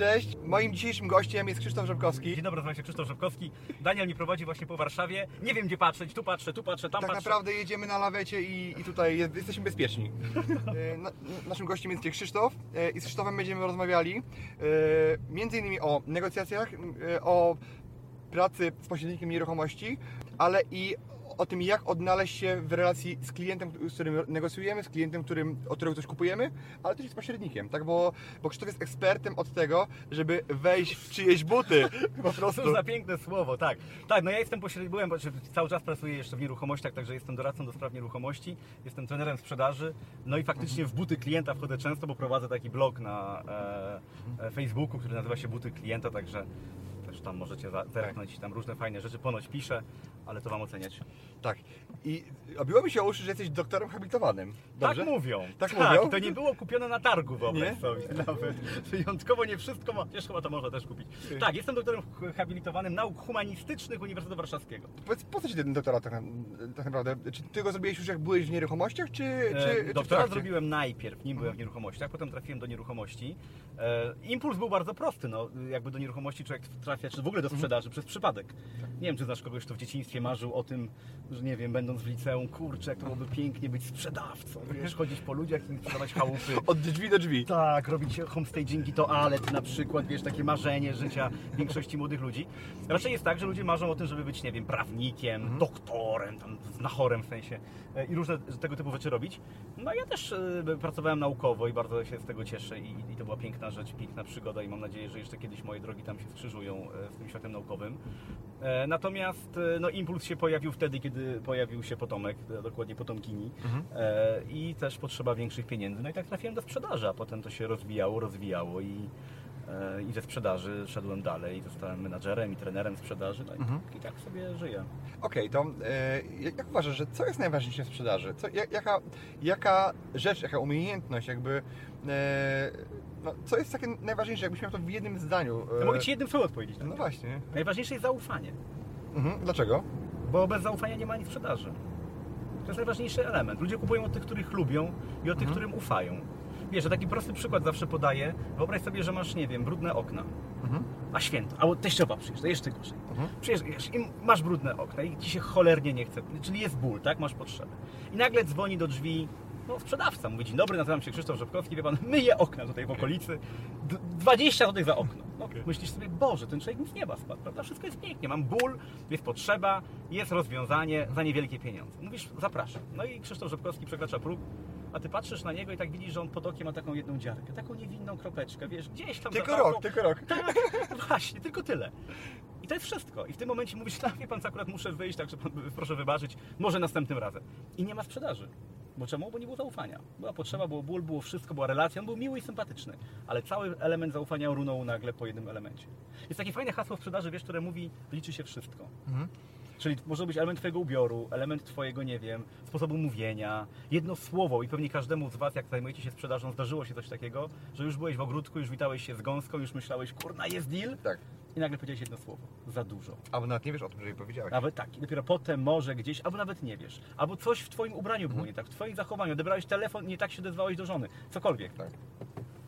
Cześć, moim dzisiejszym gościem jest Krzysztof Rzepkowski. Dzień dobry, nazywam się Krzysztof Rzepkowski. Daniel mi prowadzi właśnie po Warszawie. Nie wiem gdzie patrzeć, tu patrzę, tu patrzę, tam Tak patrzę. naprawdę jedziemy na lawecie i, i tutaj jest, jesteśmy bezpieczni. E, Na, naszym gościem jest Krzysztof e, i z Krzysztofem będziemy rozmawiali e, między innymi o negocjacjach, o pracy z pośrednikiem nieruchomości, ale i o tym, jak odnaleźć się w relacji z klientem, z którym negocjujemy, z klientem, którym, od którego coś kupujemy, ale też z pośrednikiem, tak? Bo, bo Krzysztof jest ekspertem od tego, żeby wejść w czyjeś buty, po prostu. Cóż za piękne słowo, tak. Tak, no ja jestem pośrednikiem, byłem, bo cały czas pracuję jeszcze w nieruchomościach, także jestem doradcą do spraw nieruchomości, jestem trenerem sprzedaży, no i faktycznie w buty klienta wchodzę często, bo prowadzę taki blog na e, e, Facebooku, który nazywa się Buty Klienta, także też tam możecie zerknąć, tam różne fajne rzeczy ponoć piszę, ale to Wam oceniać. Tak. I obiło mi się o uszy, że jesteś doktorem habilitowanym. Dobrze? Tak mówią. Tak mówią? To nie było kupione na targu, wyobraź Nie? sobie nawet. Wyjątkowo nie wszystko ma. Wiesz, chyba to można też kupić. Tak, jestem doktorem habilitowanym nauk humanistycznych Uniwersytetu Warszawskiego. Powiedz, po co ci ten doktorat tak, tak naprawdę? Czy ty go zrobiłeś już jak byłeś w nieruchomościach, czy, E, czy, czy w Doktorat trakcie? zrobiłem najpierw, nim byłem w nieruchomościach, potem trafiłem do nieruchomości. E, Impuls był bardzo prosty, no, jakby do nieruchomości człowiek trafia, czy w ogóle do sprzedaży, przez przypadek. Nie wiem, czy znasz kogoś, kto w dzieciństwie marzył o tym, że nie wiem, będąc w liceum, kurczę, jak to byłoby pięknie być sprzedawcą, wiesz, chodzić po ludziach i sprzedawać chałupy. Od drzwi do drzwi. Tak, robić homestagingi toalet na przykład, wiesz, takie marzenie życia większości młodych ludzi. Raczej jest tak, że ludzie marzą o tym, żeby być, nie wiem, prawnikiem, Mhm. doktorem, tam znachorem w sensie e, i różne tego typu rzeczy robić. No ja też e, pracowałem naukowo i bardzo się z tego cieszę i, i to była piękna rzecz, piękna przygoda i mam nadzieję, że jeszcze kiedyś moje drogi tam się skrzyżują z tym światem naukowym. E, Natomiast e, no, impuls się pojawił wtedy, kiedy pojawił się potomek, e, dokładnie potomkini Mhm. i też potrzeba większych pieniędzy. No i tak trafiłem do sprzedaży, a potem to się rozwijało, rozwijało i, i ze sprzedaży szedłem dalej zostałem menadżerem i trenerem sprzedaży. No i, Mhm. i tak sobie żyję. Okej, to e, jak uważasz, że co jest najważniejsze w sprzedaży? Co, jak, jaka, jaka rzecz, jaka umiejętność, jakby... E, no, co jest takie najważniejsze, jakbyś miał to w jednym zdaniu? Ja e, mogę Ci jednym słowem odpowiedzieć. na No właśnie. Najważniejsze jest zaufanie, Mhm. Dlaczego? bo bez zaufania nie ma nic sprzedaży. To jest najważniejszy element. Ludzie kupują od tych, których lubią i od tych, Mhm. którym ufają. Wiesz, że taki prosty przykład zawsze podaję. Wyobraź sobie, że masz, nie wiem, brudne okna. Mhm. A święto, albo teściowa przyjeżdża, jeszcze gorzej. Mhm. Przyjeżdżasz i masz brudne okna i ci się cholernie nie chce, czyli jest ból, tak? Masz potrzebę. I nagle dzwoni do drzwi no, sprzedawca, mówi, dzień dobry, nazywam się Krzysztof Rzepkowski, wie pan, myję okna tutaj w okolicy, D- 20 zł za okno. No, Myślisz sobie, Boże, ten człowiek nic nie ma spadł, prawda? Wszystko jest pięknie, mam ból, jest potrzeba, jest rozwiązanie za niewielkie pieniądze. Mówisz, zapraszam. No i Krzysztof Rzepkowski przekracza próg, a ty patrzysz na niego i tak widzisz, że on pod okiem ma taką jedną dziarkę, taką niewinną kropeczkę, wiesz, gdzieś tam Tylko rok, tylko rok. Tak, właśnie, tylko tyle. I to jest wszystko. I w tym momencie mówisz, tak, wie pan akurat muszę wyjść, także proszę wybaczyć, może następnym razem. I nie ma sprzedaży. Bo czemu? Bo nie było zaufania. Była potrzeba, było ból, było wszystko, była relacja, on był miły i sympatyczny. Ale cały element zaufania runął nagle po jednym elemencie. Jest takie fajne hasło w sprzedaży, wiesz, które mówi, liczy się wszystko. Mhm. Czyli może być element Twojego ubioru, element Twojego, nie wiem, sposobu mówienia, jedno słowo i pewnie każdemu z Was, jak zajmujecie się sprzedażą, zdarzyło się coś takiego, że już byłeś w ogródku, już witałeś się z gąską, już myślałeś, kurna, jest deal Tak. I nagle powiedziałeś jedno słowo, za dużo. Albo nawet nie wiesz o tym, że jej powiedziałeś. Nawet tak, i dopiero potem może gdzieś, albo nawet nie wiesz, albo coś w Twoim ubraniu było nie tak, w Twoim zachowaniu, odebrałeś telefon, nie tak się odezwałeś do żony, cokolwiek. Tak.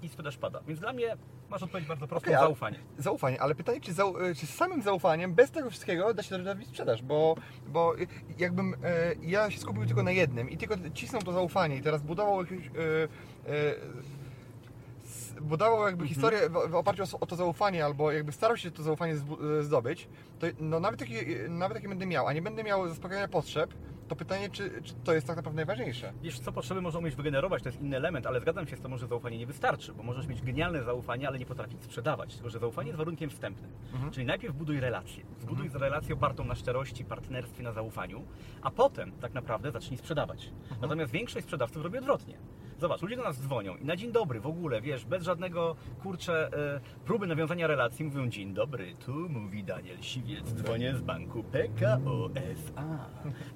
I sprzedaż pada. Więc dla mnie masz odpowiedź bardzo prostą, ale- zaufanie. Zaufanie, ale pytanie, czy, zau, czy z samym zaufaniem, bez tego wszystkiego da się robić sprzedaż, bo, bo jakbym e, ja się skupił tylko na jednym i tylko cisnął to zaufanie i teraz budował jakieś... E, e, budował jakby historię w, oparciu o, to zaufanie, albo jakby starał się to zaufanie e, zdobyć, to no, nawet, jaki, nawet jaki będę miał, a nie będę miał zaspokajania potrzeb, to pytanie, czy, czy to jest tak naprawdę najważniejsze. Wiesz, co potrzeby można umieć wygenerować, to jest inny element, ale zgadzam się z tobą, że zaufanie nie wystarczy, bo możesz mieć genialne zaufanie, ale nie potrafić sprzedawać. Tylko, że zaufanie jest warunkiem wstępnym. Czyli najpierw buduj relację. Zbuduj relację opartą na szczerości, partnerstwie, na zaufaniu, a potem tak naprawdę zacznij sprzedawać. Natomiast większość sprzedawców robi odwrotnie. Zobacz, ludzie do nas dzwonią i na dzień dobry w ogóle, wiesz, bez żadnego, kurczę, e, próby nawiązania relacji mówią dzień dobry, tu mówi Daniel Siwiec, dzwonię z banku PKO SA.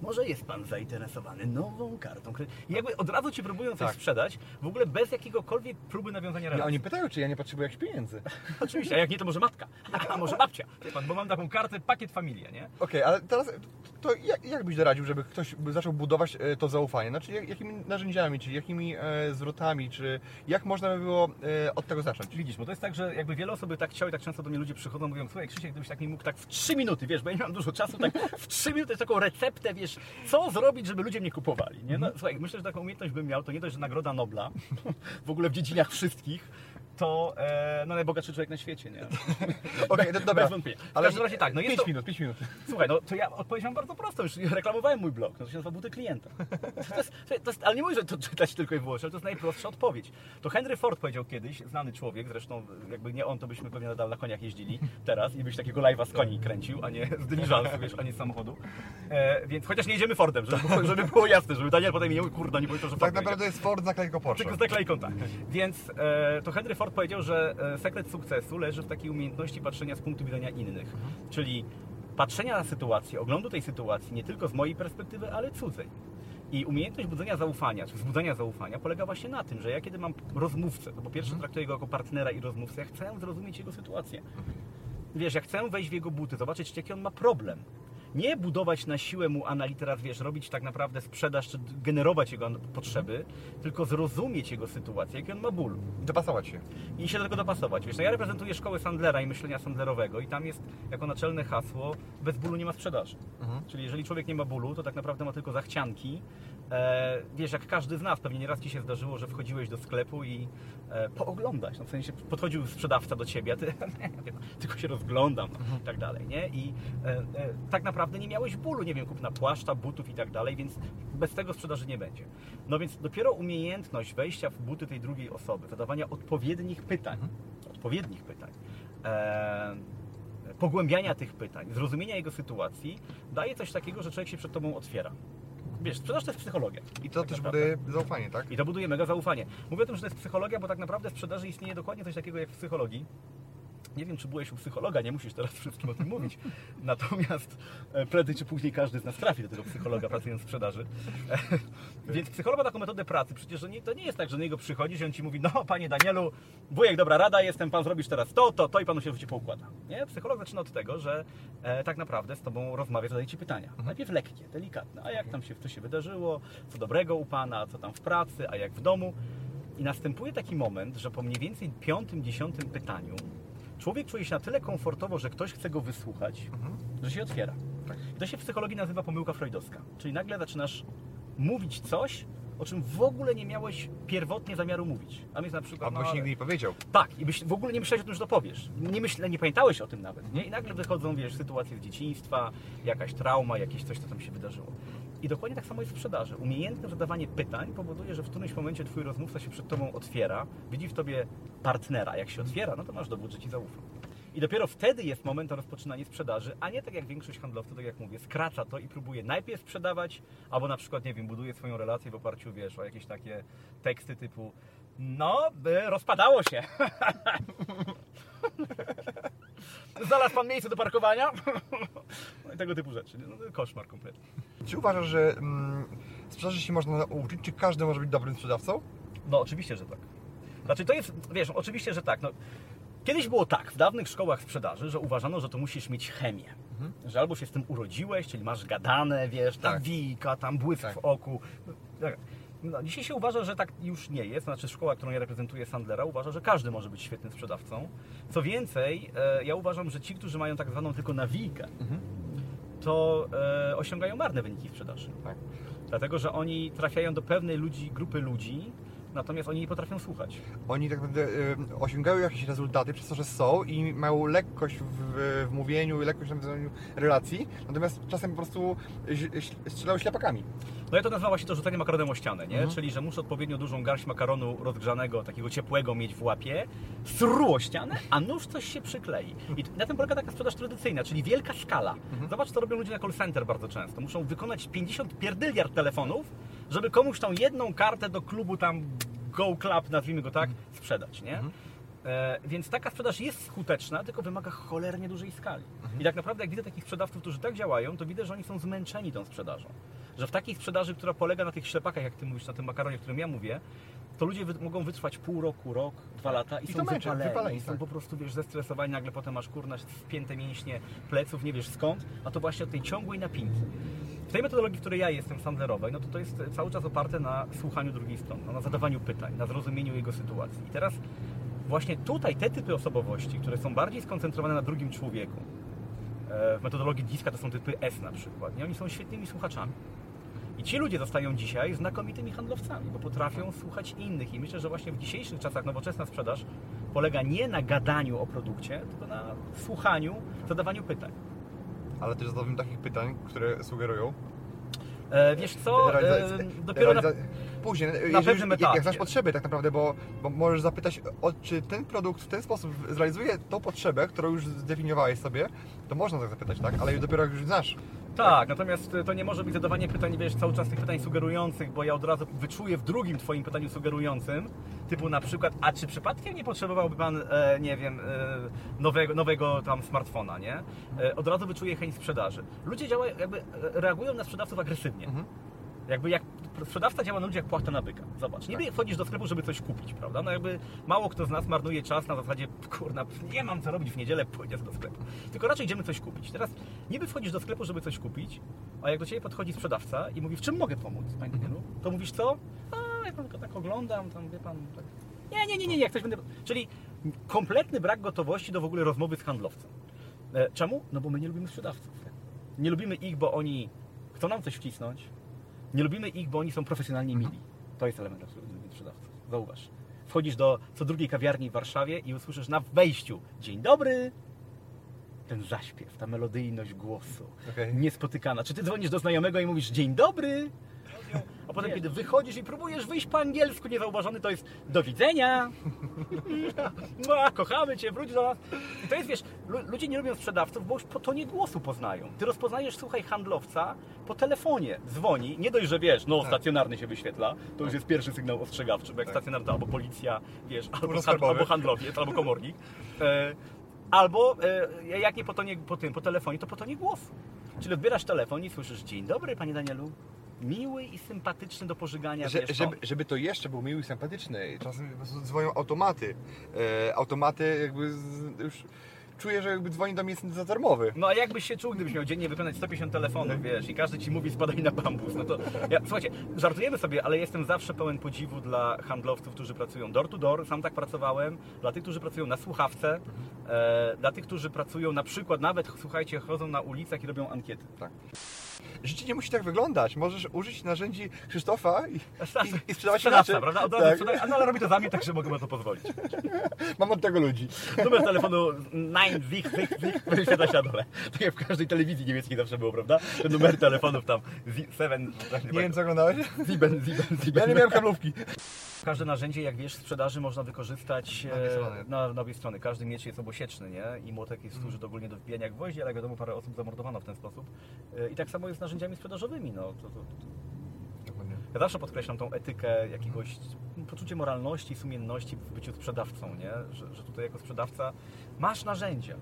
Może jest pan zainteresowany nową kartą kredytową? Jakby od razu ci próbują coś Tak. sprzedać, w ogóle bez jakiegokolwiek próby nawiązania relacji. oni pytają, czy ja nie potrzebuję jakichś pieniędzy. Oczywiście, a jak nie, to może matka, a może babcia, wie pan, bo mam taką kartę, pakiet familia, nie? Okej, ale teraz to jak, jak byś doradził, żeby ktoś zaczął budować e, to zaufanie? Znaczy jak, jakimi narzędziami, czy jakimi e, zwrotami, czy jak można by było e, od tego zacząć? Widzisz, bo to jest tak, że jakby wiele osób tak chciało i tak często do mnie ludzie przychodzą, mówią, słuchaj Krzysiek, gdybyś tak mi mógł tak w 3 minuty, wiesz, bo ja nie mam dużo czasu, tak w 3 minuty taką receptę, wiesz, co zrobić, żeby ludzie mnie kupowali, nie? No, słuchaj, myślę, że taką umiejętność bym miał, to nie dość, że Nagroda Nobla, w ogóle w dziedzinach wszystkich, to e, no, najbogatszy człowiek na świecie, nie? Okej, do- dobra. Bez wątpienia. W każdym razie tak, no jest 5 to... minut, 5 minut. Słuchaj, no to ja odpowiedziałem bardzo prosto, już reklamowałem mój blog, no to się nazywa Buty Klienta. To jest, to jest, ale nie mówię, że to czytać tylko i wyłącznie, ale to jest najprostsza odpowiedź. To Henry Ford powiedział kiedyś, znany człowiek, zresztą jakby nie on, to byśmy pewnie nadal na koniach jeździli teraz i byś takiego live'a z koni kręcił, a nie z dyliżansu, wiesz, a nie z samochodu. E, więc chociaż nie jedziemy Fordem, żeby, żeby było jasne, żeby Daniel potem nie kurde, nie powiedział, że Ford Tak naprawdę jest Ford z naklejką Porsche. Tylko z naklejką tak. Więc e, to Henry Ford powiedział, że e, sekret sukcesu leży w takiej umiejętności patrzenia z punktu widzenia innych. Czyli patrzenia na sytuację, oglądu tej sytuacji nie tylko z mojej perspektywy, ale cudzej. I umiejętność budzenia zaufania, czy wzbudzania zaufania polega właśnie na tym, że ja kiedy mam rozmówcę, to po pierwsze traktuję go jako partnera i rozmówcę, ja chcę zrozumieć jego sytuację. Wiesz, ja chcę wejść w jego buty, zobaczyć, jaki on ma problem. Nie budować na siłę mu analiz, teraz wiesz, robić tak naprawdę sprzedaż, czy generować jego potrzeby, tylko zrozumieć jego sytuację, jaki on ma ból Dopasować się. i się do tego dopasować. Wiesz, no ja reprezentuję szkołę Sandlera i myślenia Sandlerowego i tam jest jako naczelne hasło bez bólu nie ma sprzedaży. Mhm. Czyli jeżeli człowiek nie ma bólu, to tak naprawdę ma tylko zachcianki. E, wiesz, jak każdy z nas, pewnie nieraz Ci się zdarzyło, że wchodziłeś do sklepu i e, pooglądać, no w sensie podchodził sprzedawca do Ciebie, a Ty pan, tylko się rozglądam no, i tak dalej, nie? I e, e, tak naprawdę nie miałeś bólu, nie wiem, kupna płaszcza, butów i tak dalej, więc bez tego sprzedaży nie będzie. No więc dopiero umiejętność wejścia w buty tej drugiej osoby, zadawania odpowiednich pytań, odpowiednich pytań, e, pogłębiania tych pytań, zrozumienia jego sytuacji, daje coś takiego, że człowiek się przed Tobą otwiera. Wiesz, sprzedaż to jest psychologia. I to Tak też naprawdę. buduje zaufanie, tak? I to buduje mega zaufanie. Mówię o tym, że to jest psychologia, bo tak naprawdę w sprzedaży istnieje dokładnie coś takiego jak w psychologii. Nie wiem, czy byłeś u psychologa, nie musisz teraz wszystkim o tym mówić. Natomiast e, prędzej czy później każdy z nas trafi do tego psychologa pracując w sprzedaży. E, Więc psycholog ma taką metodę pracy. Przecież to nie, to nie jest tak, że do niego przychodzisz i on ci mówi, no panie Danielu, wujek, dobra rada, jestem, pan zrobisz teraz to, to, to i panu się w życiu poukłada. Nie? Psycholog zaczyna od tego, że e, tak naprawdę z tobą rozmawia, zadaje ci pytania. Najpierw lekkie, delikatne. A jak tam się, co się wydarzyło, co dobrego u pana, co tam w pracy, a jak w domu. I następuje taki moment, że po mniej więcej piątym, dziesiątym pytaniu człowiek czuje się na tyle komfortowo, że ktoś chce go wysłuchać, że się otwiera. Tak. I to się w psychologii nazywa pomyłka freudowska. Czyli nagle zaczynasz mówić coś, o czym w ogóle nie miałeś pierwotnie zamiaru mówić. A więc na przykład... Albo się ale- nigdy nie powiedział. tak, i byś w ogóle nie myślałeś o tym, że to powiesz. Nie, myśl, nie pamiętałeś o tym nawet, nie? I nagle wychodzą, wiesz, sytuacje z dzieciństwa, jakaś trauma, jakieś coś, co tam się wydarzyło. I dokładnie tak samo jest w sprzedaży. Umiejętne zadawanie pytań powoduje, że w którymś momencie twój rozmówca się przed tobą otwiera, widzi w tobie partnera. Jak się otwiera, no to masz dowód, że ci zaufa. I dopiero wtedy jest moment na rozpoczynanie sprzedaży, a nie tak jak większość handlowców, tak jak mówię, skraca to i próbuje najpierw sprzedawać, albo na przykład, nie wiem, buduje swoją relację w oparciu, wiesz, o jakieś takie teksty typu no, by rozpadało się. Znalazł pan miejsce do parkowania? No i tego typu rzeczy. No, koszmar kompletny. Czy uważasz, że mm, sprzedaży się można nauczyć? Czy każdy może być dobrym sprzedawcą? No oczywiście, że tak. Znaczy to jest, wiesz, oczywiście, że tak. No, kiedyś było tak, w dawnych szkołach sprzedaży, że uważano, że to musisz mieć chemię. Że albo się z tym urodziłeś, czyli masz gadane, wiesz, tam Tak. wika, tam błysk Tak. w oku. Tak. No, dzisiaj się uważa, że tak już nie jest. Znaczy szkoła, którą ja reprezentuję, Sandlera, uważa, że każdy może być świetnym sprzedawcą. Co więcej, e, ja uważam, że ci, którzy mają tak zwaną tylko nawijkę, to e, osiągają marne wyniki w sprzedaży. Tak. Dlatego, że oni trafiają do pewnej ludzi, grupy ludzi, natomiast oni nie potrafią słuchać. Oni tak naprawdę y, osiągają jakieś rezultaty przez to, że są i mają lekkość w, w mówieniu i lekkość w nawiązaniu relacji, natomiast czasem po prostu strzelają ślepakami. No ja to nazywam właśnie to rzucanie makaronem o ścianę, nie? Mhm. Czyli, że muszę odpowiednio dużą garść makaronu rozgrzanego, takiego ciepłego mieć w łapie, sru o ścianę, a nóż coś się przyklei. I na tym polega taka sprzedaż tradycyjna, czyli wielka skala. Zobacz, co robią ludzie na call center bardzo często. Muszą wykonać 50 pierdyliard telefonów, żeby komuś tą jedną kartę do klubu tam Go Club, nazwijmy go tak, Mhm. sprzedać, nie? E, więc taka sprzedaż jest skuteczna, tylko wymaga cholernie dużej skali. Mhm. I tak naprawdę jak widzę takich sprzedawców, którzy tak działają, to widzę, że oni są zmęczeni tą sprzedażą. Że w takiej sprzedaży, która polega na tych ślepakach, jak ty mówisz, na tym makaronie, o którym ja mówię, to ludzie wy, mogą wytrwać pół roku, rok, dwa lata i, I są to męczy, wypaleni, wypaleni, i są tak. po prostu, wiesz, zestresowani, nagle potem masz kurna spięte mięśnie pleców, nie wiesz skąd, a to właśnie od tej ciągłej napinki. Tej metodologii, w której ja jestem, sandlerowej, no to to jest cały czas oparte na słuchaniu drugiej strony, no, na zadawaniu pytań, na zrozumieniu jego sytuacji. I teraz właśnie tutaj te typy osobowości, które są bardziej skoncentrowane na drugim człowieku, e, w metodologii DISKA to są typy S na przykład, nie? oni są świetnymi słuchaczami. I ci ludzie zostają dzisiaj znakomitymi handlowcami, bo potrafią słuchać innych. I myślę, że właśnie w dzisiejszych czasach nowoczesna sprzedaż polega nie na gadaniu o produkcie, tylko na słuchaniu, zadawaniu pytań. Ale też zadawałem takich pytań, które sugerują. E, wiesz co, e, realiza- dopiero na, Później, jeżeli, pewnym jak, etapie. jak znasz potrzeby tak naprawdę, bo, bo możesz zapytać, o, czy ten produkt w ten sposób zrealizuje tą potrzebę, którą już zdefiniowałeś sobie, to można tak zapytać, tak? Ale dopiero jak już znasz. Tak, natomiast to nie może być zadawanie pytań, wiesz, cały czas tych pytań sugerujących, bo ja od razu wyczuję w drugim Twoim pytaniu sugerującym, typu na przykład, a czy przypadkiem nie potrzebowałby Pan, e, nie wiem, e, nowego, nowego tam smartfona, nie? E, od razu wyczuję chęć sprzedaży. Ludzie działają, jakby e, reagują na sprzedawców agresywnie. Mhm. Jakby jak sprzedawca działa na ludzi jak płachta na byka. Zobacz, niby wchodzisz do sklepu, żeby coś kupić, prawda? No jakby mało kto z nas marnuje czas na zasadzie, kurna, nie mam co robić w niedzielę, pójdę do sklepu. Tylko raczej idziemy coś kupić. Teraz niby wchodzisz do sklepu, żeby coś kupić, a jak do Ciebie podchodzi sprzedawca i mówi, w czym mogę pomóc, Panie Danielu? To mówisz co? A, ja pan tylko tak oglądam, tam wie Pan... Tak. Nie, nie, nie, nie, nie, jak coś będę... Czyli kompletny brak gotowości do w ogóle rozmowy z handlowcem. E, Czemu? No bo my nie lubimy sprzedawców. Nie lubimy ich, bo oni chcą nam coś wcisnąć. Nie lubimy ich, bo oni są profesjonalnie mili. To jest element sprzedawców. Zauważ. Wchodzisz do co drugiej kawiarni w Warszawie i usłyszysz na wejściu Dzień dobry! Ten zaśpiew, ta melodyjność głosu. Okej. Niespotykana. Czy ty dzwonisz do znajomego i mówisz Dzień dobry? A potem, kiedy wychodzisz i próbujesz wyjść po angielsku niezauważony, to jest do widzenia. Kochamy cię, wróć do nas. I to jest, wiesz, ludzie nie lubią sprzedawców, bo już po tonie głosu poznają. Ty rozpoznajesz, słuchaj, handlowca po telefonie. Dzwoni, nie dość, że wiesz, no Tak. stacjonarny się wyświetla, to już jest pierwszy sygnał ostrzegawczy, bo jak Tak. stacjonarny albo policja, wiesz, albo, hand, albo handlowiec, albo komornik. E, albo, e, jak nie po, tonie, po tym, po telefonie, to po tonie głosu. Czyli odbierasz telefon i słyszysz, dzień dobry, panie Danielu. Miły i sympatyczny do pożygania, Że, żeby, żeby to jeszcze był miły i sympatyczny. Czasem dzwonią automaty. E, automaty jakby z, już czuję, że jakby dzwoni do mnie syntezator. No a jakbyś się czuł, gdybyś miał dziennie wykonać 150 telefonów, wiesz, i każdy ci mówi spadaj na bambus, no to ja, słuchajcie, żartujemy sobie, ale jestem zawsze pełen podziwu dla handlowców, którzy pracują door to door, sam tak pracowałem, dla tych, którzy pracują na słuchawce, e, dla tych, którzy pracują na przykład nawet, słuchajcie, chodzą na ulicach i robią ankiety. Tak. Życie nie musi tak wyglądać. Możesz użyć narzędzi Krzysztofa i, i, i sprzedawać inaczej. prawda? Od Tak. no ale robi to za mnie, tak że mogę mu to pozwolić. Mam od tego ludzi. Numer telefonu 9 zik, zik, zik, wyświetla się na dole. Tak jak w każdej telewizji niemieckiej zawsze było, prawda? Te numery telefonów tam, 7, Nie wiem, co oglądałeś? Ziben, ziben, ziben. Ja nie miałem kablówki. Każde narzędzie, jak wiesz, w sprzedaży można wykorzystać Na obie e, strony. na, na obie strony. Każdy miecz jest obosieczny, nie? I młotek jest służy do ogólnie do wbijania gwoździ, ale jak wiadomo, parę osób zamordowano w ten sposób. E, I tak samo jest z narzędziami sprzedażowymi. No, to, to, to. Ja zawsze podkreślam tą etykę jakiegoś poczucie moralności, sumienności w byciu sprzedawcą, nie? Że, że tutaj jako sprzedawca masz narzędzia,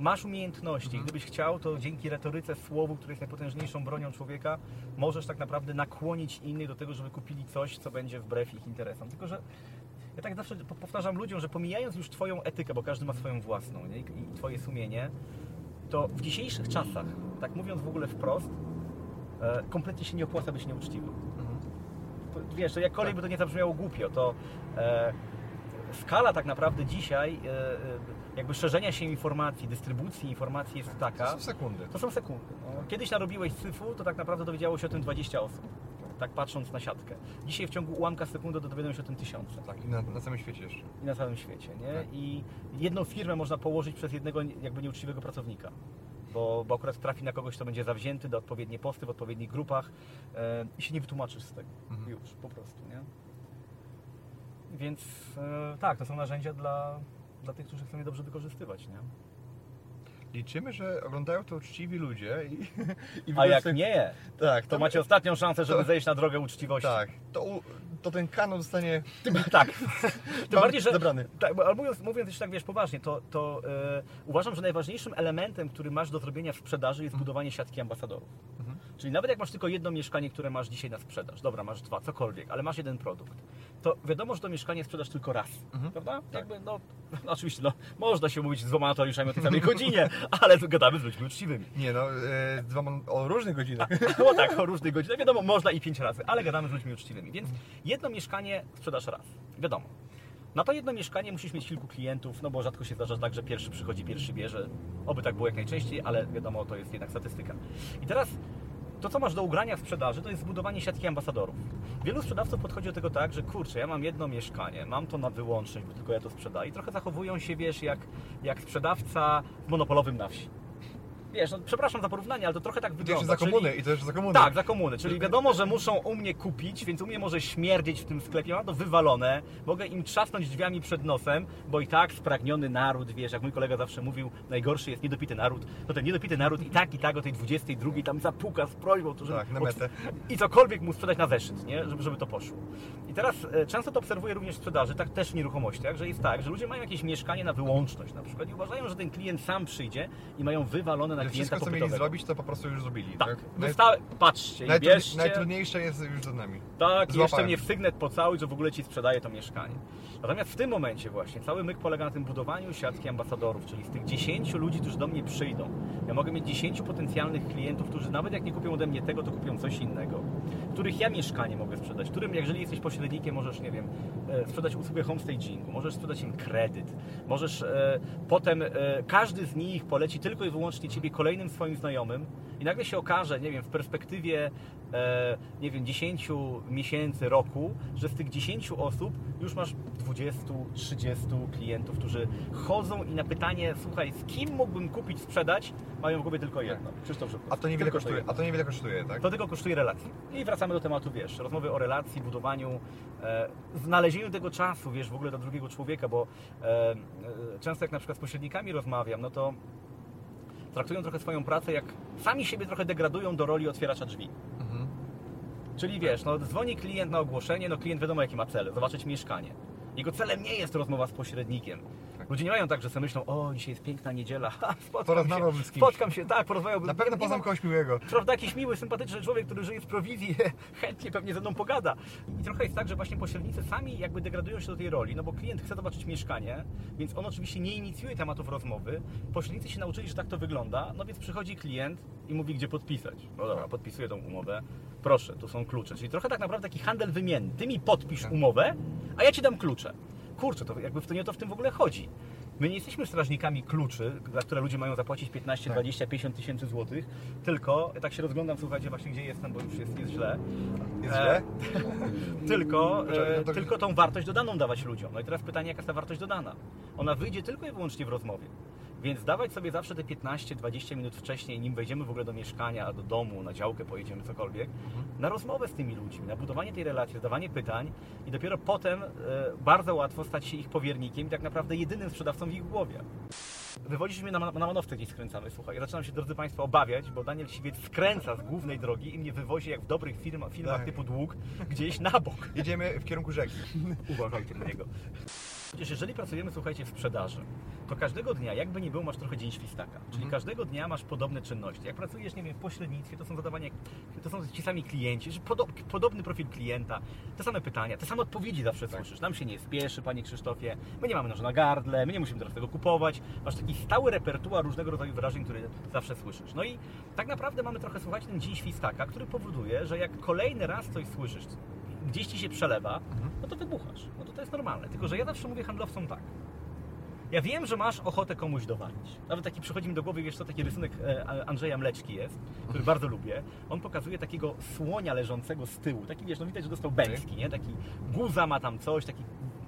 masz umiejętności. Gdybyś chciał, to dzięki retoryce słowu, które jest najpotężniejszą bronią człowieka, możesz tak naprawdę nakłonić innych do tego, żeby kupili coś, co będzie wbrew ich interesom. Tylko, że ja tak zawsze po- powtarzam ludziom, że pomijając już Twoją etykę, bo każdy ma swoją własną nie? I, Twoje sumienie, to w dzisiejszych czasach, tak mówiąc w ogóle wprost, kompletnie się nie opłaca być nieuczciwym. To, wiesz, to jakkolwiek by to nie zabrzmiało głupio, to e, skala tak naprawdę dzisiaj e, e, jakby szerzenia się informacji, dystrybucji informacji jest To taka, są sekundy. to są sekundy. No, kiedyś narobiłeś syfu, to tak naprawdę dowiedziało się o tym 20 osób. Tak patrząc na siatkę. Dzisiaj w ciągu ułamka sekundy dowiadują się o tym tysiące. Tak, i na, na całym świecie jeszcze. I na całym świecie, nie? Tak. I jedną firmę można położyć przez jednego jakby nieuczciwego pracownika. Bo, bo akurat trafi na kogoś, kto będzie zawzięty do odpowiedniej posty w odpowiednich grupach e, i się nie wytłumaczysz z tego. Mhm. Już, po prostu, nie? Więc e, tak, to są narzędzia dla, dla tych, którzy chcą je dobrze wykorzystywać, nie? Liczymy, że oglądają to uczciwi ludzie i, i A jak wykorzystują- nie, Tak, to macie ostatnią szansę, żeby to- zejść na drogę uczciwości. Tak, to to ten kanał zostanie Tym, tak. Tym bardziej, że. zabrany. Tak, ale mówiąc, mówiąc jeszcze tak wiesz poważnie, to, to e, uważam, że najważniejszym elementem, który masz do zrobienia w sprzedaży jest budowanie siatki ambasadorów. Czyli nawet jak masz tylko jedno mieszkanie, które masz dzisiaj na sprzedaż, dobra, masz dwa, cokolwiek, ale masz jeden produkt, to wiadomo, że to mieszkanie sprzedasz tylko raz, prawda? Jakby, no, no, oczywiście, no, można się mówić z dwoma notariuszami o tej samej godzinie, ale gadamy z ludźmi uczciwymi. Nie no, e, dwa mam o różnych godzinach. No tak, o różnych godzinach. Wiadomo, można i pięć razy, ale gadamy z ludźmi uczciwymi. Więc jedno mieszkanie sprzedasz raz. Wiadomo. Na to jedno mieszkanie musisz mieć kilku klientów, no bo rzadko się zdarza tak, że pierwszy przychodzi, pierwszy bierze. Oby tak było jak najczęściej, ale wiadomo, to jest jednak statystyka. I teraz to, co masz do ugrania w sprzedaży, to jest zbudowanie siatki ambasadorów. Wielu sprzedawców podchodzi do tego tak, że kurczę, ja mam jedno mieszkanie, mam to na wyłączność, bo tylko ja to sprzedaję. I trochę zachowują się, wiesz, jak, jak sprzedawca w monopolowym na wsi. Wiesz, no, przepraszam za porównanie, ale to trochę tak I to wygląda. jeszcze za czyli- komuny, i to jeszcze za komuny. tak, za komuny. Czyli wiadomo, że muszą u mnie kupić, więc u mnie może śmierdzieć w tym sklepie. Mam to wywalone. Mogę im trzasnąć drzwiami przed nosem, bo i tak spragniony naród, wiesz, jak mój kolega zawsze mówił, najgorszy jest niedopity naród. To ten niedopity naród i tak, i tak o tej 22 tam zapuka z prośbą, to żeby Tak, na metę. i cokolwiek mu sprzedać na zeszyt, nie? Żeby, żeby to poszło. I teraz e, często to obserwuję również w sprzedaży, tak też w nieruchomościach, że jest tak, że ludzie mają jakieś mieszkanie na wyłączność na przykład i uważają, że ten klient sam przyjdzie i mają wywalone na Że klienta wszystko, co mieli popytowego. zrobić, to po prostu już zrobili. Tak, Wysta- patrzcie i bierzcie. Najtrudniejsze jest już za nami. Tak, i jeszcze Złapałem. mnie w sygnet pocałuj, że w ogóle Ci sprzedaje to mieszkanie. Natomiast w tym momencie właśnie cały myk polega na tym budowaniu siatki ambasadorów, czyli z tych 10 ludzi, którzy do mnie przyjdą. Ja mogę mieć 10 potencjalnych klientów, którzy nawet jak nie kupią ode mnie tego, to kupią coś innego. Których ja mieszkanie mogę sprzedać, którym jeżeli jesteś pośrednikiem, możesz, nie wiem, e, sprzedać usługę homestagingu, możesz sprzedać im kredyt, możesz e, potem e, każdy z nich poleci tylko i wyłącznie Ciebie kolejnym swoim znajomym i nagle się okaże, nie wiem, w perspektywie e, nie wiem, 10 miesięcy, roku, że z tych 10 osób już masz 20, 30 klientów, którzy chodzą i na pytanie, słuchaj, z kim mógłbym kupić, sprzedać, mają w głowie tylko jedno. Krzysztof. A to niewiele kosztuje, jedno. a to niewiele kosztuje, tak? To tylko kosztuje relacji. I wracamy do tematu, wiesz, rozmowy o relacji, budowaniu, e, znalezieniu tego czasu, wiesz, w ogóle do drugiego człowieka, bo e, e, często jak na przykład z pośrednikami rozmawiam, no to traktują trochę swoją pracę jak sami siebie trochę degradują do roli otwieracza drzwi. Mhm. Czyli wiesz, no dzwoni klient na ogłoszenie, no klient wiadomo jaki ma cel, zobaczyć mieszkanie. Jego celem nie jest rozmowa z pośrednikiem. Tak. Ludzie nie mają tak, że sobie myślą, o dzisiaj jest piękna niedziela, ha, spotkam się, z kimś. spotkam się, tak, porozmawiałbym. Na pewno poznam kogoś miłego. Prawda, jakiś miły, sympatyczny człowiek, który żyje z prowizji, chętnie pewnie ze mną pogada. I trochę jest tak, że właśnie pośrednicy sami jakby degradują się do tej roli, no bo klient chce zobaczyć mieszkanie, więc on oczywiście nie inicjuje tematów rozmowy. Pośrednicy się nauczyli, że tak to wygląda, no więc przychodzi klient i mówi, gdzie podpisać. No dobra, podpisuję tą umowę. Proszę, tu są klucze. Czyli trochę tak naprawdę taki handel wymienny. Ty mi podpisz umowę, a ja ci dam klucze. Kurczę, to jakby w to nie to w tym w ogóle chodzi. My nie jesteśmy strażnikami kluczy, za które ludzie mają zapłacić 15, Tak. 20, 50 tysięcy złotych, tylko, tak się rozglądam, słuchajcie, właśnie gdzie jestem, bo już jest, jest źle. Jest E, źle? Tylko, e, no to- tylko tą wartość dodaną dawać ludziom. No i teraz pytanie, jaka jest ta wartość dodana? Ona wyjdzie tylko i wyłącznie w rozmowie. Więc dawać sobie zawsze te 15-20 minut wcześniej, nim wejdziemy w ogóle do mieszkania, do domu, na działkę pojedziemy, cokolwiek, na rozmowę z tymi ludźmi, na budowanie tej relacji, zadawanie pytań i dopiero potem e, bardzo łatwo stać się ich powiernikiem i tak naprawdę jedynym sprzedawcą w ich głowie. Wywodzisz mnie na, na manowce gdzieś skręcamy, słuchaj. Ja zaczynam się, drodzy Państwo, obawiać, bo Daniel Siwiec skręca z głównej drogi i mnie wywozi jak w dobrych film, filmach Tak. typu Dług, gdzieś na bok. Jedziemy w kierunku rzeki. Uważajcie na niego. Przecież jeżeli pracujemy, słuchajcie, w sprzedaży, to każdego dnia, jakby nie było, masz trochę dzień świstaka. Czyli każdego dnia masz podobne czynności. Jak pracujesz, nie wiem, w pośrednictwie, to są zadawania, to są ci sami klienci, podobny profil klienta, te same pytania, te same odpowiedzi zawsze słyszysz. Nam się nie spieszy, Panie Krzysztofie, my nie mamy noża na gardle, my nie musimy teraz tego kupować. Masz taki stały repertuar różnego rodzaju wyrażeń, które zawsze słyszysz. No i tak naprawdę mamy trochę, słuchajcie, ten dzień świstaka, który powoduje, że jak kolejny raz coś słyszysz, gdzieś ci się przelewa, no to wybuchasz. No to to jest normalne. Tylko, że ja zawsze mówię handlowcom tak. Ja wiem, że masz ochotę komuś dowalić. Nawet taki przychodzi mi do głowy, wiesz co, taki rysunek e, Andrzeja Mleczki jest, który bardzo lubię. On pokazuje takiego słonia leżącego z tyłu. Taki, wiesz, no widać, że dostał bęski, nie? Taki guza ma tam coś, taki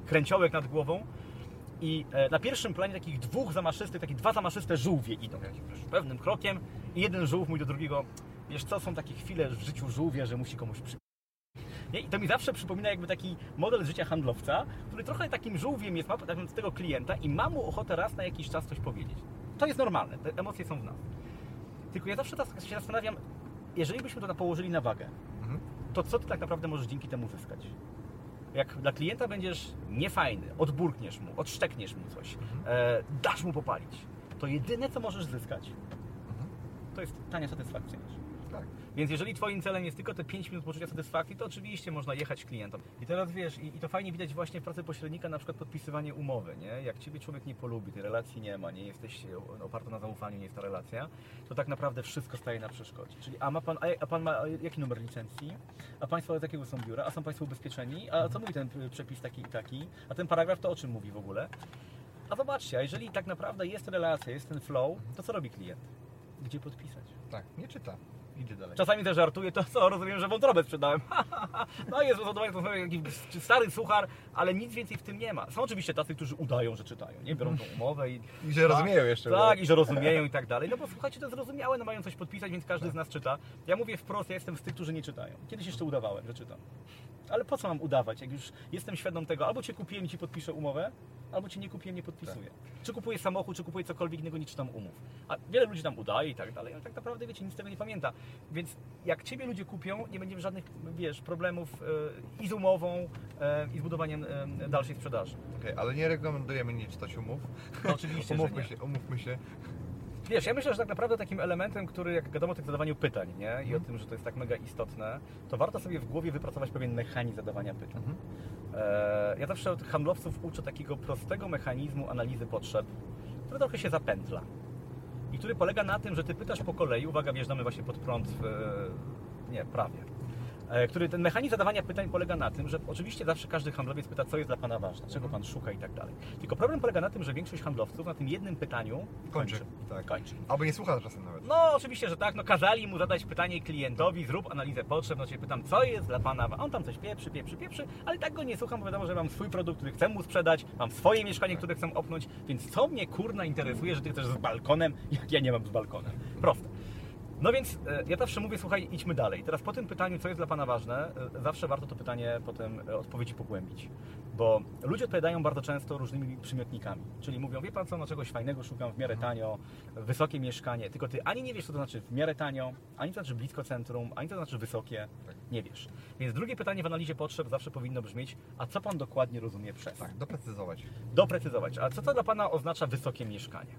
kręciołek nad głową. I e, na pierwszym planie takich dwóch zamaszystych, takie dwa zamaszyste żółwie idą pewnym krokiem i jeden żółw mówi do drugiego, wiesz co, są takie chwile w życiu żółwia, że musi komuś przy... Nie? I to mi zawsze przypomina jakby taki model życia handlowca, który trochę takim żółwiem jest, ma takim z tego klienta i ma mu ochotę raz na jakiś czas coś powiedzieć. To jest normalne, te emocje są w nas. Tylko ja zawsze tak się zastanawiam, jeżeli byśmy to położyli na wagę, Mhm. to co ty tak naprawdę możesz dzięki temu zyskać? Jak dla klienta będziesz niefajny, odburkniesz mu, odszczekniesz mu coś, e, dasz mu popalić, to jedyne co możesz zyskać, to jest tania satysfakcja. Tak. Więc jeżeli Twoim celem jest tylko te 5 minut poczucia satysfakcji, to oczywiście można jechać klientom. I teraz wiesz, i, i to fajnie widać właśnie w pracy pośrednika, na przykład podpisywanie umowy, nie? Jak Ciebie człowiek nie polubi, tej relacji nie ma, nie jesteś e, oparta na zaufaniu, nie jest ta relacja, to tak naprawdę wszystko staje na przeszkodzie. Czyli, a ma Pan, a, a pan ma e, jaki numer licencji? A Państwo z jakiego są biura? A są Państwo ubezpieczeni? A co mówi ten e, przepis taki i taki? A ten paragraf to o czym mówi w ogóle? A zobaczcie, a jeżeli tak naprawdę jest relacja, jest ten flow, to co robi klient? Gdzie podpisać? Tak, nie czyta. Idzie dalej. Czasami też żartuję, to co, rozumiem, że wątrobę sprzedałem. no jest rozładowanie, to jakiś stary suchar, ale nic więcej w tym nie ma. Są oczywiście tacy, którzy udają, że czytają, nie? Biorą tą umowę i... I że rozumieją jeszcze. Tak, i że rozumieją i tak dalej. No bo słuchajcie, to zrozumiałe, no mają coś podpisać, więc każdy z nas czyta. Ja mówię wprost, ja jestem z tych, którzy nie czytają. Kiedyś jeszcze udawałem, że czytam. Ale po co mam udawać, jak już jestem świadom tego, albo Cię kupiłem i Ci podpiszę umowę, albo Cię nie kupiłem, nie podpisuję. Czy kupuję samochód, czy kupuję cokolwiek innego, nie czytam umów. A wiele ludzi tam udaje i tak dalej, ale tak naprawdę, wiecie, nic z tego nie pamięta. Więc jak Ciebie ludzie kupią, nie będzie żadnych, wiesz, problemów e, i z umową, e, i z budowaniem e, dalszej sprzedaży. Okej, ale nie rekomendujemy nie czytać umów. No, oczywiście, umówmy nie. się, umówmy się. Wiesz, ja myślę, że tak naprawdę takim elementem, który, jak wiadomo, o tym zadawaniu pytań, nie? I o tym, że to jest tak mega istotne, to warto sobie w głowie wypracować pewien mechanizm zadawania pytań. Mhm. E, ja zawsze od handlowców uczę takiego prostego mechanizmu analizy potrzeb, który trochę się zapętla. I który polega na tym, że ty pytasz po kolei, uwaga, wjeżdżamy właśnie pod prąd w, e, nie, prawie. E, Który ten mechanizm zadawania pytań polega na tym, że oczywiście zawsze każdy handlowiec pyta, co jest dla Pana ważne, czego Pan szuka i tak dalej. Tylko problem polega na tym, że większość handlowców na tym jednym pytaniu Kończy. kończy. Tak. kończy. Albo nie słucha czasem nawet. No, oczywiście, że tak. No, kazali mu zadać pytanie klientowi, zrób analizę potrzeb. No, się pytam, co jest dla pana. On tam coś pieprzy, pieprzy, pieprzy, ale tak go nie słucham, bo wiadomo, że mam swój produkt, który chcę mu sprzedać, mam swoje mieszkanie, które chcę opnąć, więc co mnie kurna interesuje, że ty chcesz z balkonem, jak ja nie mam z balkonem. Proste. No więc e, ja zawsze mówię, słuchaj, idźmy dalej. Teraz po tym pytaniu, co jest dla Pana ważne, e, zawsze warto to pytanie potem e, odpowiedzi pogłębić. Bo ludzie odpowiadają bardzo często różnymi przymiotnikami. Czyli mówią, wie Pan co, no czegoś fajnego szukam w miarę tanio, wysokie mieszkanie. Tylko Ty ani nie wiesz, co to znaczy w miarę tanio, ani co to znaczy blisko centrum, ani co to znaczy wysokie. Nie wiesz. Więc drugie pytanie w analizie potrzeb zawsze powinno brzmieć, a co Pan dokładnie rozumie przez? Tak, doprecyzować. doprecyzować. A co to dla Pana oznacza wysokie mieszkanie?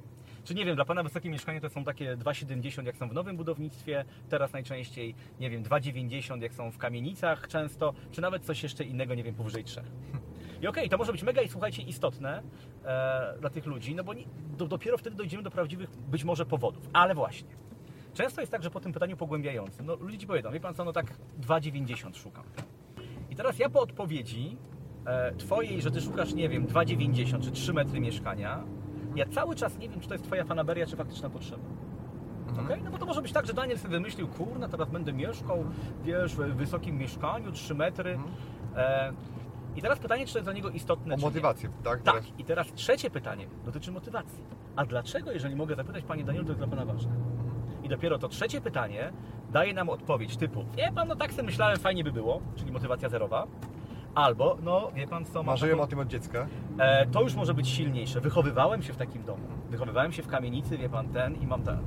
Czy nie wiem, dla Pana wysokie mieszkanie to są takie 2,70 jak są w nowym budownictwie, teraz najczęściej, nie wiem, 2,90 jak są w kamienicach często, czy nawet coś jeszcze innego, nie wiem, powyżej 3. I okej, to może być mega i słuchajcie istotne e, dla tych ludzi, no bo nie, do, dopiero wtedy dojdziemy do prawdziwych być może powodów. Ale właśnie. Często jest tak, że po tym pytaniu pogłębiającym, no ludzie ci powiedzą, wie pan co, no tak 2,90 szukam. I teraz ja po odpowiedzi e, Twojej, że Ty szukasz, nie wiem, 2,90 czy 3 metry mieszkania, ja cały czas nie wiem, czy to jest Twoja fanaberia, czy faktyczna potrzeba. Mhm. Okej? No bo to może być tak, że Daniel sobie wymyślił, kurna, teraz będę mieszkał, wiesz, w wysokim mieszkaniu, 3 metry. Mhm. E, I teraz pytanie, czy to jest dla niego istotne, O nie. motywację, tak? Tak, Teraz- i teraz trzecie pytanie dotyczy motywacji. A dlaczego, jeżeli mogę zapytać Panie Danielu, to jest dla Pana ważne? I dopiero to trzecie pytanie daje nam odpowiedź typu, wie Pan, no tak sobie myślałem, fajnie by było, czyli motywacja zerowa. Albo, no wie Pan co, Marzyłem taką- o tym od dziecka. E, to już może być silniejsze. Wychowywałem się w takim domu. Wychowywałem się w kamienicy, wie pan, ten i mam ten.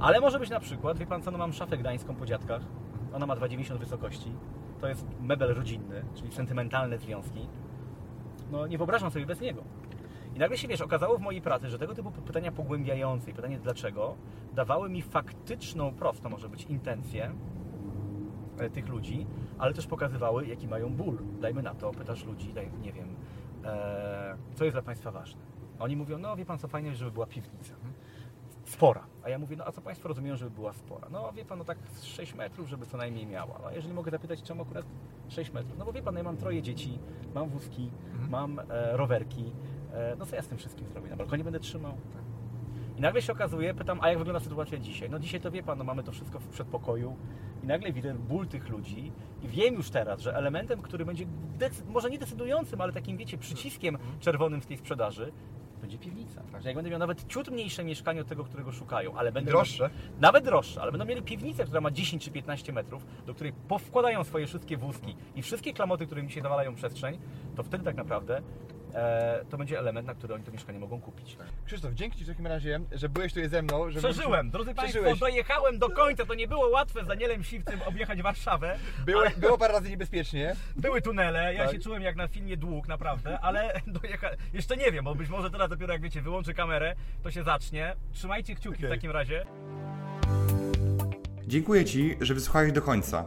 Ale może być na przykład, wie pan co, no mam szafę gdańską po dziadkach. Ona ma 2,90 wysokości. To jest mebel rodzinny, czyli sentymentalne związki. No nie wyobrażam sobie bez niego. I nagle się, wiesz, okazało w mojej pracy, że tego typu pytania pogłębiające i pytanie dlaczego dawały mi faktyczną, prosto może być, intencję tych ludzi, ale też pokazywały, jaki mają ból. Dajmy na to, pytasz ludzi, daj, nie wiem, e, co jest dla Państwa ważne. Oni mówią, no wie Pan co, fajnie, żeby była piwnica. Spora. A ja mówię, no a co Państwo rozumieją, żeby była spora? No wie Pan, no tak z 6 metrów, żeby co najmniej miała. A jeżeli mogę zapytać, czemu akurat 6 metrów? No bo wie Pan, ja mam troje dzieci, mam wózki, mam e, rowerki. E, no co ja z tym wszystkim zrobię? Na balkonie będę trzymał? I nagle się okazuje, pytam, a jak wygląda sytuacja dzisiaj? No dzisiaj to wie Pan, no mamy to wszystko w przedpokoju i nagle widzę ból tych ludzi i wiem już teraz, że elementem, który będzie może nie decydującym, ale takim, wiecie, przyciskiem czerwonym w tej sprzedaży, będzie piwnica. Że jak będę miał nawet ciut mniejsze mieszkanie od tego, którego szukają, ale będę droższe. nawet droższe, ale będą mieli piwnicę, która ma 10 czy 15 metrów, do której powkładają swoje wszystkie wózki i wszystkie klamoty, które mi się zawalają przestrzeń, to wtedy tak naprawdę to będzie element, na który oni to mieszkanie mogą kupić. Krzysztof, dzięki Ci w takim razie, że byłeś tutaj ze mną. Że Przeżyłem, drodzy Państwo, Przeżyłeś. dojechałem do końca, to nie było łatwe z Danielem Siwcym objechać Warszawę. Było, ale było parę razy niebezpiecznie. były tunele, ja Tak. się czułem jak na filmie Dług, naprawdę, ale dojecha... jeszcze nie wiem, bo być może teraz dopiero jak wiecie, wyłączy kamerę, to się zacznie. Trzymajcie kciuki w Okej. takim razie. Dziękuję Ci, że wysłuchałeś do końca.